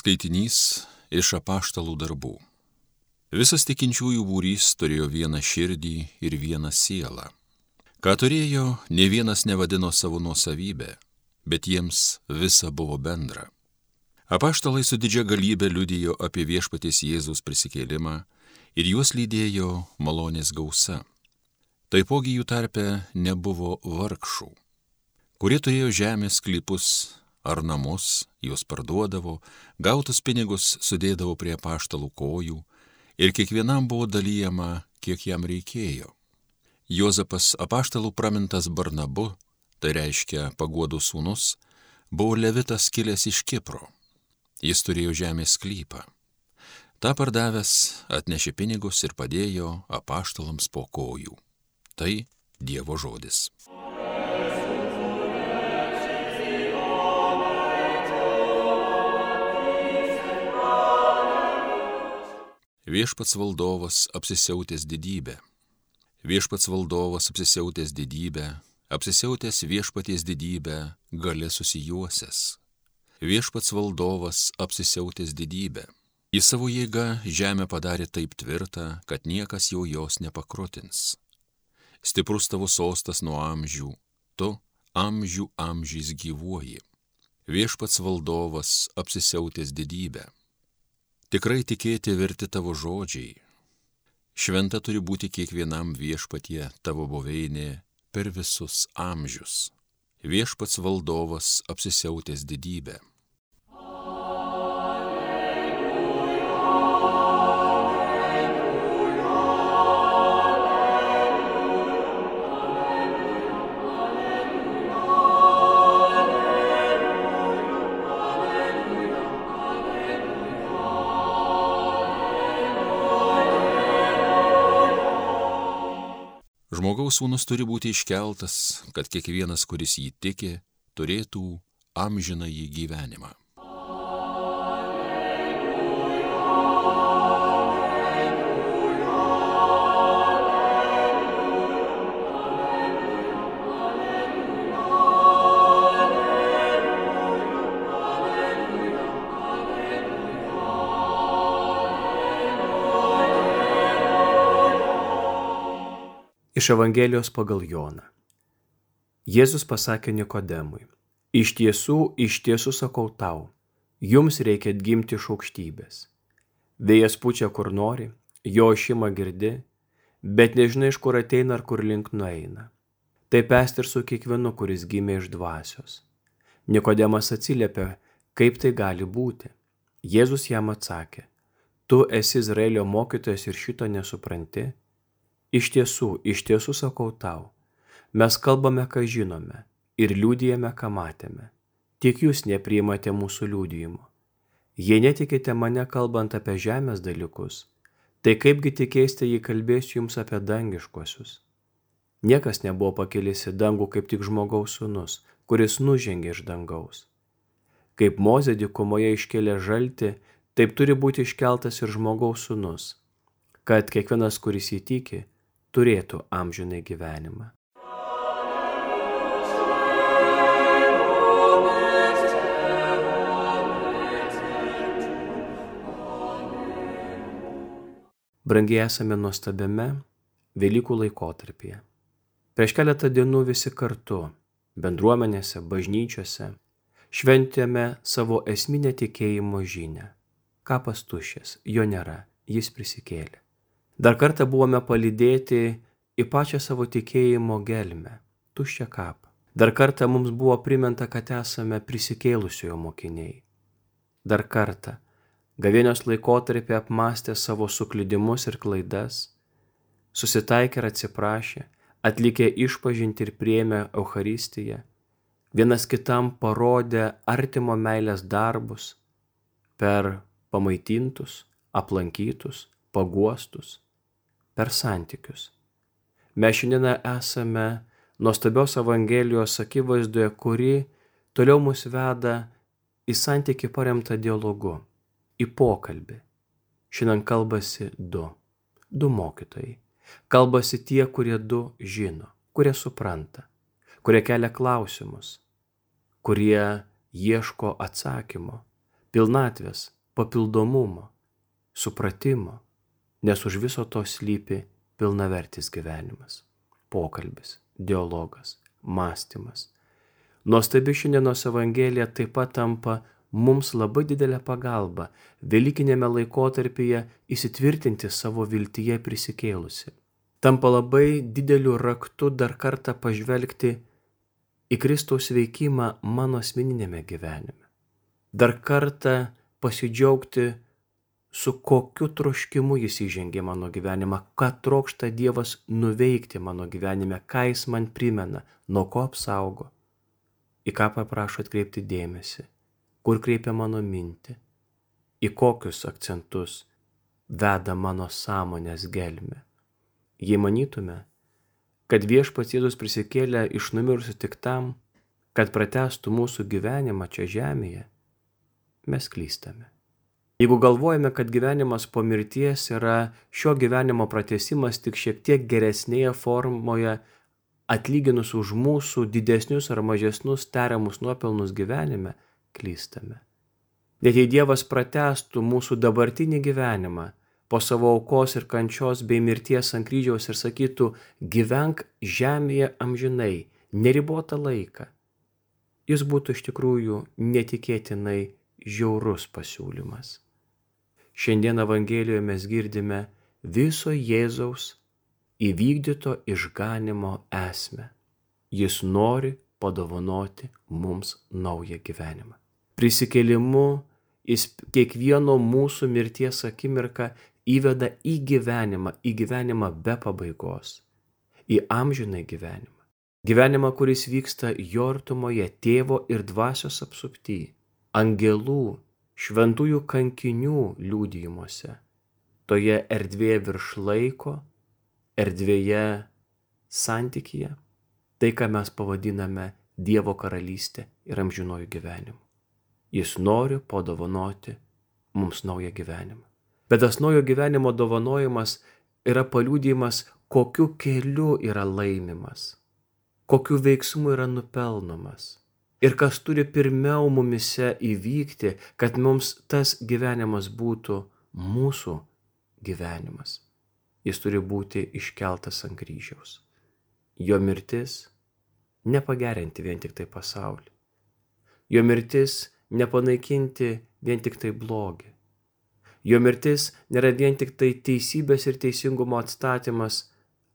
Skaitinys iš apaštalų darbų. Visas tikinčiųjų būrys turėjo vieną širdį ir vieną sielą. Ką turėjo, ne vienas nevadino savo nuosavybę, bet jiems visa buvo bendra. Apaštalai su didžia galybė liudijo apie viešpaties Jėzaus prisikėlimą ir juos lydėjo malonės gausa. Taipogi jų tarpe nebuvo vargšų, kurie turėjo žemės klipus ar namus, juos parduodavo, gautus pinigus sudėdavo prie paštalų kojų ir kiekvienam buvo dalyjama, kiek jam reikėjo. Jozapas apaštalų pramintas Barnabu, tai reiškia paguodų sūnus, buvo levitas kilęs iš Kipro. Jis turėjo žemės sklypą. Ta pardavęs atnešė pinigus ir padėjo apaštalams po kojų. Tai Dievo žodis. Viešpats valdovas apsisiautęs didybę. Viešpats valdovas apsisiautęs didybę, apsisiautęs viešpaties didybę, gale susijuosęs. Viešpats valdovas apsisiautęs didybę. Į savo jėgą žemę padarė taip tvirtą, kad niekas jau jos nepakrutins. Stiprus tavo sostas nuo amžių, tu amžių amžiais gyvuoji. Viešpats valdovas apsisiautęs didybę Tikrai tikėti verti tavo žodžiai. Šventa turi būti kiekvienam viešpatie tavo buveinė per visus amžius. Viešpats valdovas apsisiautęs didybę. Žmogaus sūnus turi būti iškeltas, kad kiekvienas, kuris jį tiki, turėtų amžiną jį gyvenimą. Iš Evangelijos pagal Joną. Jėzus pasakė Nikodemui, iš tiesų, iš tiesų sakau tau, jums reikia atgimti iš aukštybės. Vėjas pučia kur nori, jo šimą girdi, bet nežinai, iš kur ateina ar kur link nueina. Taip esti ir su kiekvienu, kuris gimė iš dvasios. Nikodemas atsiliepė, kaip tai gali būti. Jėzus jam atsakė, tu esi Izraelio mokytojas ir šito nesupranti. Iš tiesų, iš tiesų sakau tau, mes kalbame, ką žinome ir liūdėjame, ką matėme. Tik jūs nepriimate mūsų liūdėjimo. Jei netikite mane kalbant apie žemės dalykus, tai kaipgi tikėsite, jei kalbėsiu jums apie dangiškosius? Niekas nebuvo pakėlęs į dangų kaip tik žmogaus sūnus, kuris nužengė iš dangaus. Kaip Mozė dykumoje iškėlė žalti, taip turi būti iškeltas ir žmogaus sūnus, kad kiekvienas, kuris įtiki, turėtų amžinai gyvenimą. Brangiai esame nuostabiame Velykų laikotarpyje. Prieš keletą dienų visi kartu, bendruomenėse, bažnyčiose, šventėme savo esminę tikėjimo žinę. Kapas tušės, jo nėra, jis prisikėlė. Dar kartą buvome palydėti į pačią savo tikėjimo gelmę, tuščią kapą. Dar kartą mums buvo priminta, kad esame prisikėlusiojo mokiniai. Dar kartą gavėnios laikotarpį apmastė savo suklydimus ir klaidas, susitaikė ir atsiprašė, atlikė išpažinti ir priėmė Euharistiją, vienas kitam parodė artimo meilės darbus per pamaitintus, aplankytus, paguostus per santykius. Mes šiandieną esame nuostabios Evangelijos akivaizdoje, kuri toliau mus veda į santyki paremtą dialogu, į pokalbį. Šiandien kalbasi du, du mokytojai. Kalbasi tie, kurie du žino, kurie supranta, kurie kelia klausimus, kurie ieško atsakymo, pilnatvės, papildomumo, supratimo, nes už viso to slypi pilnavertis gyvenimas, pokalbis, dialogas, mąstymas. Nuostabi šiandienos Evangelija taip pat tampa mums labai didelė pagalba Velykinėme laikotarpyje įsitvirtinti savo viltyje prisikėlusi. Tampa labai dideliu raktu dar kartą pažvelgti į Kristaus veikimą mano asmeninėme gyvenime. Dar kartą pasidžiaugti su kokiu troškimu jis įžengė mano gyvenimą, ką trokšta Dievas nuveikti mano gyvenime, ką jis man primena, nuo ko apsaugo, į ką paprašo atkreipti dėmesį, kur kreipia mano mintį, į kokius akcentus veda mano sąmonės gelme. Jei manytume, kad viešpats Jėzus prisikėlė iš numirusių tik tam, kad pratestų mūsų gyvenimą čia žemėje, mes klystame. Jeigu galvojame, kad gyvenimas po mirties yra šio gyvenimo pratesimas tik šiek tiek geresnėje formoje, atlyginus už mūsų didesnius ar mažesnius tariamus nuopelnus gyvenime, klystame. Net jei Dievas pratestų mūsų dabartinį gyvenimą po savo aukos ir kančios bei mirties ant kryžiaus ir sakytų, gyvenk žemėje amžinai, neribotą laiką, jis būtų iš tikrųjų netikėtinai žiaurus pasiūlymas. Šiandien Evangelijoje mes girdime viso Jėzaus įvykdyto išganimo esmę. Jis nori padovanoti mums naują gyvenimą. Prisikėlimu jis kiekvieno mūsų mirties akimirką įveda į gyvenimą, į gyvenimą be pabaigos, į amžinai gyvenimą. Gyvenimą, kuris vyksta jo artumoje, tėvo ir dvasios apsupty, angelų šventųjų kankinių liūdijimuose, toje erdvėje virš laiko, erdvėje santykyje, tai, ką mes pavadiname Dievo karalystė ir amžinojų gyvenimu. Jis nori padovanoti mums naują gyvenimą. Bet tas naujo gyvenimo dovanojimas yra paliūdimas, kokiu keliu yra laimimas, kokiu veiksmu yra nupelnomas ir kas turi pirmiau mumise įvykti, kad mums tas gyvenimas būtų mūsų gyvenimas. Jis turi būti iškeltas ant kryžiaus. Jo mirtis nepagerinti vien tik tai pasaulį. Jo mirtis nepanaikinti vien tik tai blogį. Jo mirtis nėra vien tik tai teisybės ir teisingumo atstatymas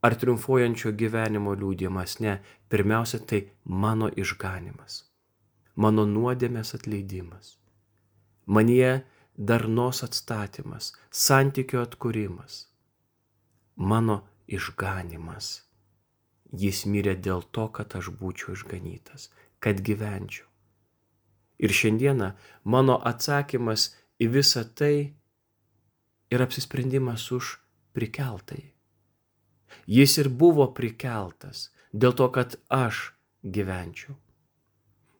ar triumfuojančio gyvenimo liūdimas, ne, pirmiausia tai mano išganimas mano nuodėmės atleidimas. Manie darnos atstatymas, santykio atkūrimas, mano išganimas. Jis mirė dėl to, kad aš būčiau išganytas, kad gyvenčiau. Ir šiandieną mano atsakymas į visą tai yra apsisprendimas už prikeltai. Jis ir buvo prikeltas dėl to, kad aš gyvenčiau.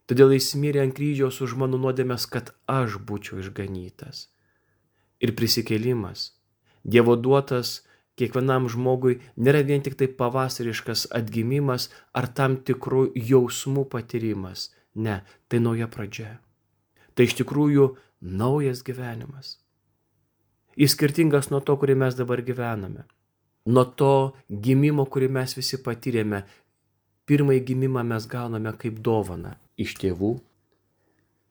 Todėl jis mirė ant kryžiaus už mano nuodėmės, kad aš būčiau išganytas. Ir prisikėlimas, Dievo duotas kiekvienam žmogui nėra vien tik tai pavasariškas atgimimas ar tam tikrų jausmų patyrimas. Ne, tai nauja pradžia. Tai iš tikrųjų naujas gyvenimas. Jis skirtingas nuo to, kurį mes dabar gyvename. Nuo to gimimo, kurį mes visi patyrėme. Pirmąjį gimimą mes gauname kaip dovaną iš tėvų.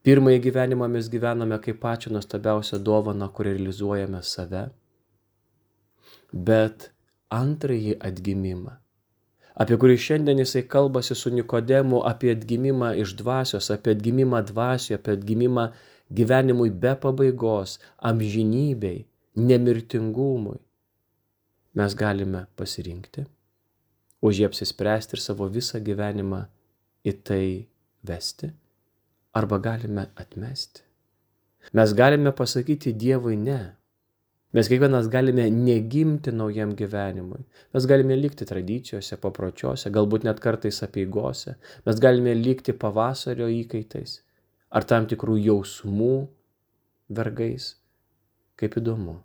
Pirmąjį gyvenimą mes gyvename kaip pačią nuostabiausią dovaną, kur realizuojame save. Bet antrąjį atgimimą, apie kurį šiandien jisai kalbasi su Nikodemu, apie atgimimą iš dvasios, apie atgimimą dvasioje, apie atgimimą gyvenimui be pabaigos, amžinybei, nemirtingumui, mes galime pasirinkti, už jį apsispręsti ir savo visą gyvenimą į tai vesti arba galime atmesti. Mes galime pasakyti Dievui ne. Mes kiekvienas galime negimti naujam gyvenimui. Mes galime likti tradicijose, papročiuose, galbūt net kartais apieigose. Mes galime likti pavasario įkaitais ar tam tikrų jausmų vergais. Kaip įdomu.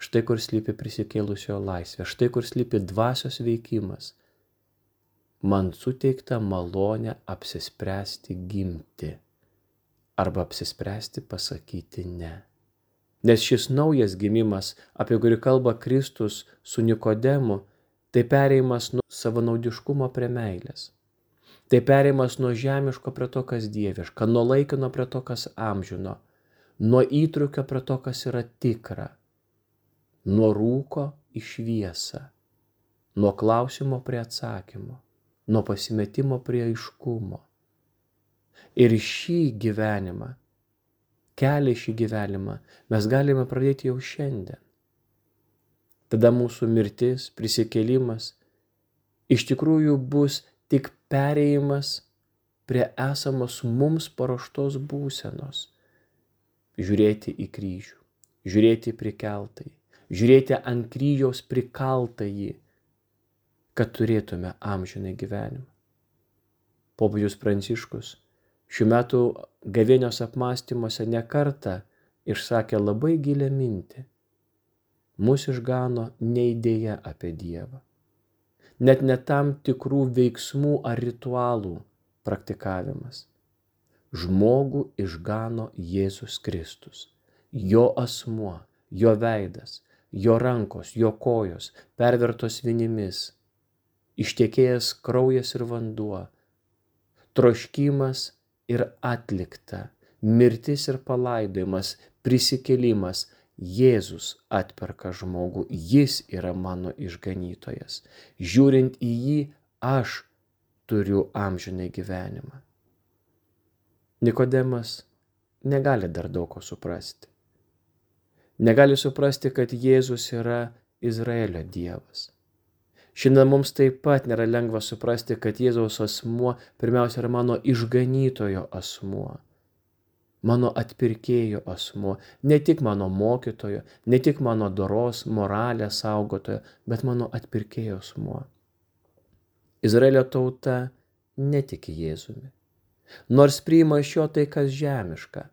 Štai kur slypi prisikėlusio laisvė, štai kur slypi dvasios veikimas man suteikta malonė apsispręsti gimti, arba apsispręsti pasakyti ne. Nes šis naujas gimimas, apie kurį kalba Kristus su Nikodemu, tai pereimas nuo savanaudiškumo prie meilės. Tai pereimas nuo žemiško prie to, kas dieviška, nuo laikino prie to, kas amžino, nuo įtrukio prie to, kas yra tikra, nuo rūko į šviesą, nuo klausimo prie atsakymo, nuo pasimetimo prie aiškumo. Ir šį gyvenimą kelią šį gyvenimą mes galime pradėti jau šiandien. Tada mūsų mirtis, prisikėlimas iš tikrųjų bus tik pereimas prie esamos mums paruoštos būsenos. Žiūrėti į kryžių, žiūrėti prikeltai, žiūrėti ant kryžiaus prikaltąjį, kad turėtume amžinai gyvenimą. Popiežius Pranciškus šių metų gavėnios apmąstymuose nekarta išsakė labai gilę mintį. Mūsų išgano ne idėja apie Dievą, net ne tam tikrų veiksmų ar ritualų praktikavimas. Žmogų išgano Jėzus Kristus, jo asmuo, jo veidas, jo rankos, jo kojos, pervertos vinimis, ištekėjęs kraujas ir vanduo, troškimas ir atlikta. Mirtis ir palaidojimas, prisikėlimas. Jėzus atperka žmogų, jis yra mano išganytojas. Žiūrint į jį, aš turiu amžinai gyvenimą. Nikodemas negali dar daug ko suprasti. Negali suprasti, kad Jėzus yra Izraelio Dievas. Šiandien mums taip pat nėra lengva suprasti, kad Jėzaus asmuo pirmiausia yra mano išganytojo asmuo, mano atpirkėjo asmuo, ne tik mano mokytojo, ne tik mano doros, moralės saugotojo, bet mano atpirkėjo asmuo. Izraelio tauta netiki Jėzumi, nors priima iš jo tai, kas žemiška.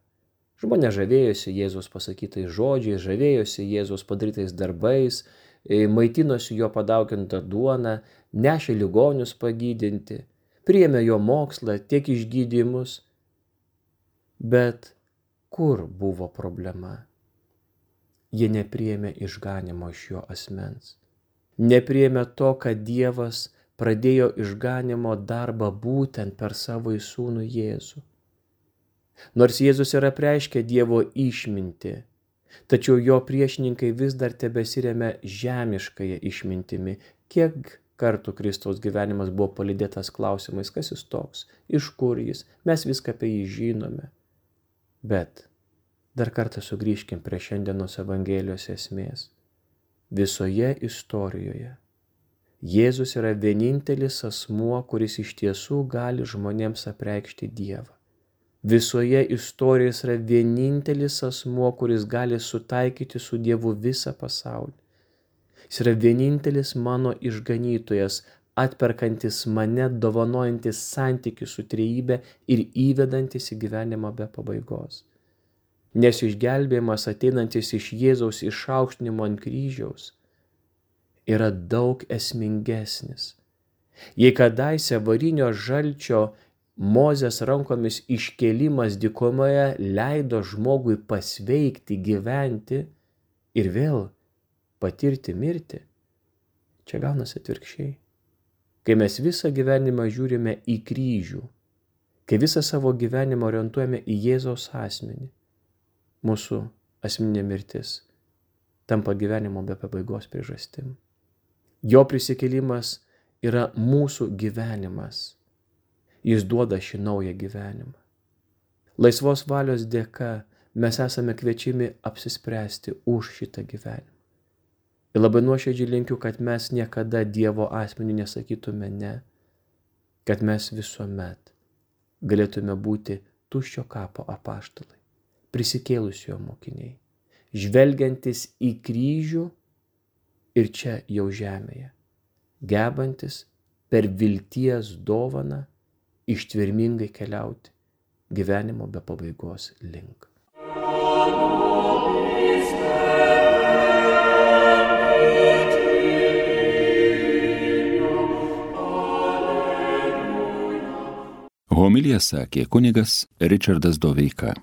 Žmonės žavėjosi Jėzus pasakytais žodžiais, žavėjosi Jėzus padarytais darbais, maitinosi jo padaugintą duoną, nešė ligonius pagydinti, priėmė jo mokslą, tiek išgydymus. Bet kur buvo problema? Jie nepriėmė išganimo iš jo asmens. Nepriėmė to, kad Dievas pradėjo išganimo darbą būtent per savo įsūnų Jėzų. Nors Jėzus yra preiškę Dievo išminti, Tačiau jo priešininkai vis dar tebesiremia žemiškąją išmintimi. Kiek kartų Kristaus gyvenimas buvo palidėtas klausimais, kas jis toks, iš kur jis, mes viską apie jį žinome. Bet dar kartą sugrįžkim prie šiandienos Evangelijos esmės. Visoje istorijoje Jėzus yra vienintelis asmuo, kuris iš tiesų gali žmonėms apreikšti Dievą visoje istorijoje yra vienintelis asmuo, kuris gali sutaikyti su Dievu visą pasaulį. Jis yra vienintelis mano išganytojas, atperkantis mane, dovanojantis santykių su trejybė ir įvedantis į gyvenimą be pabaigos. Nes išgelbėjimas ateinantis iš Jėzaus išaukštinimo ant kryžiaus yra daug esmingesnis. Jei kadaise varinio žalčio Mozės rankomis iškelimas dykumoje leido žmogui pasveikti, gyventi ir vėl patirti mirtį. Čia gaunasi atvirkščiai. Kai mes visą gyvenimą žiūrime į kryžių, kai visą savo gyvenimą orientuojame į Jėzaus asmenį, mūsų asmeninė mirtis tampa gyvenimo be pabaigos priežastim. Jo prisikėlimas yra mūsų gyvenimas Jis duoda šį naują gyvenimą. Laisvos valios dėka mes esame kviečiami apsispręsti už šitą gyvenimą. Ir labai nuoširdžiai linkiu, kad mes niekada Dievo asmenį nesakytume ne, kad mes visuomet galėtume būti tuščio kapo apaštalai, prisikėlusio mokiniai, žvelgiantis į kryžių ir čia jau žemėje, gebantis per vilties dovaną ištvermingai keliauti gyvenimo be pabaigos link. Homilija sakė kunigas Richardas Doveika.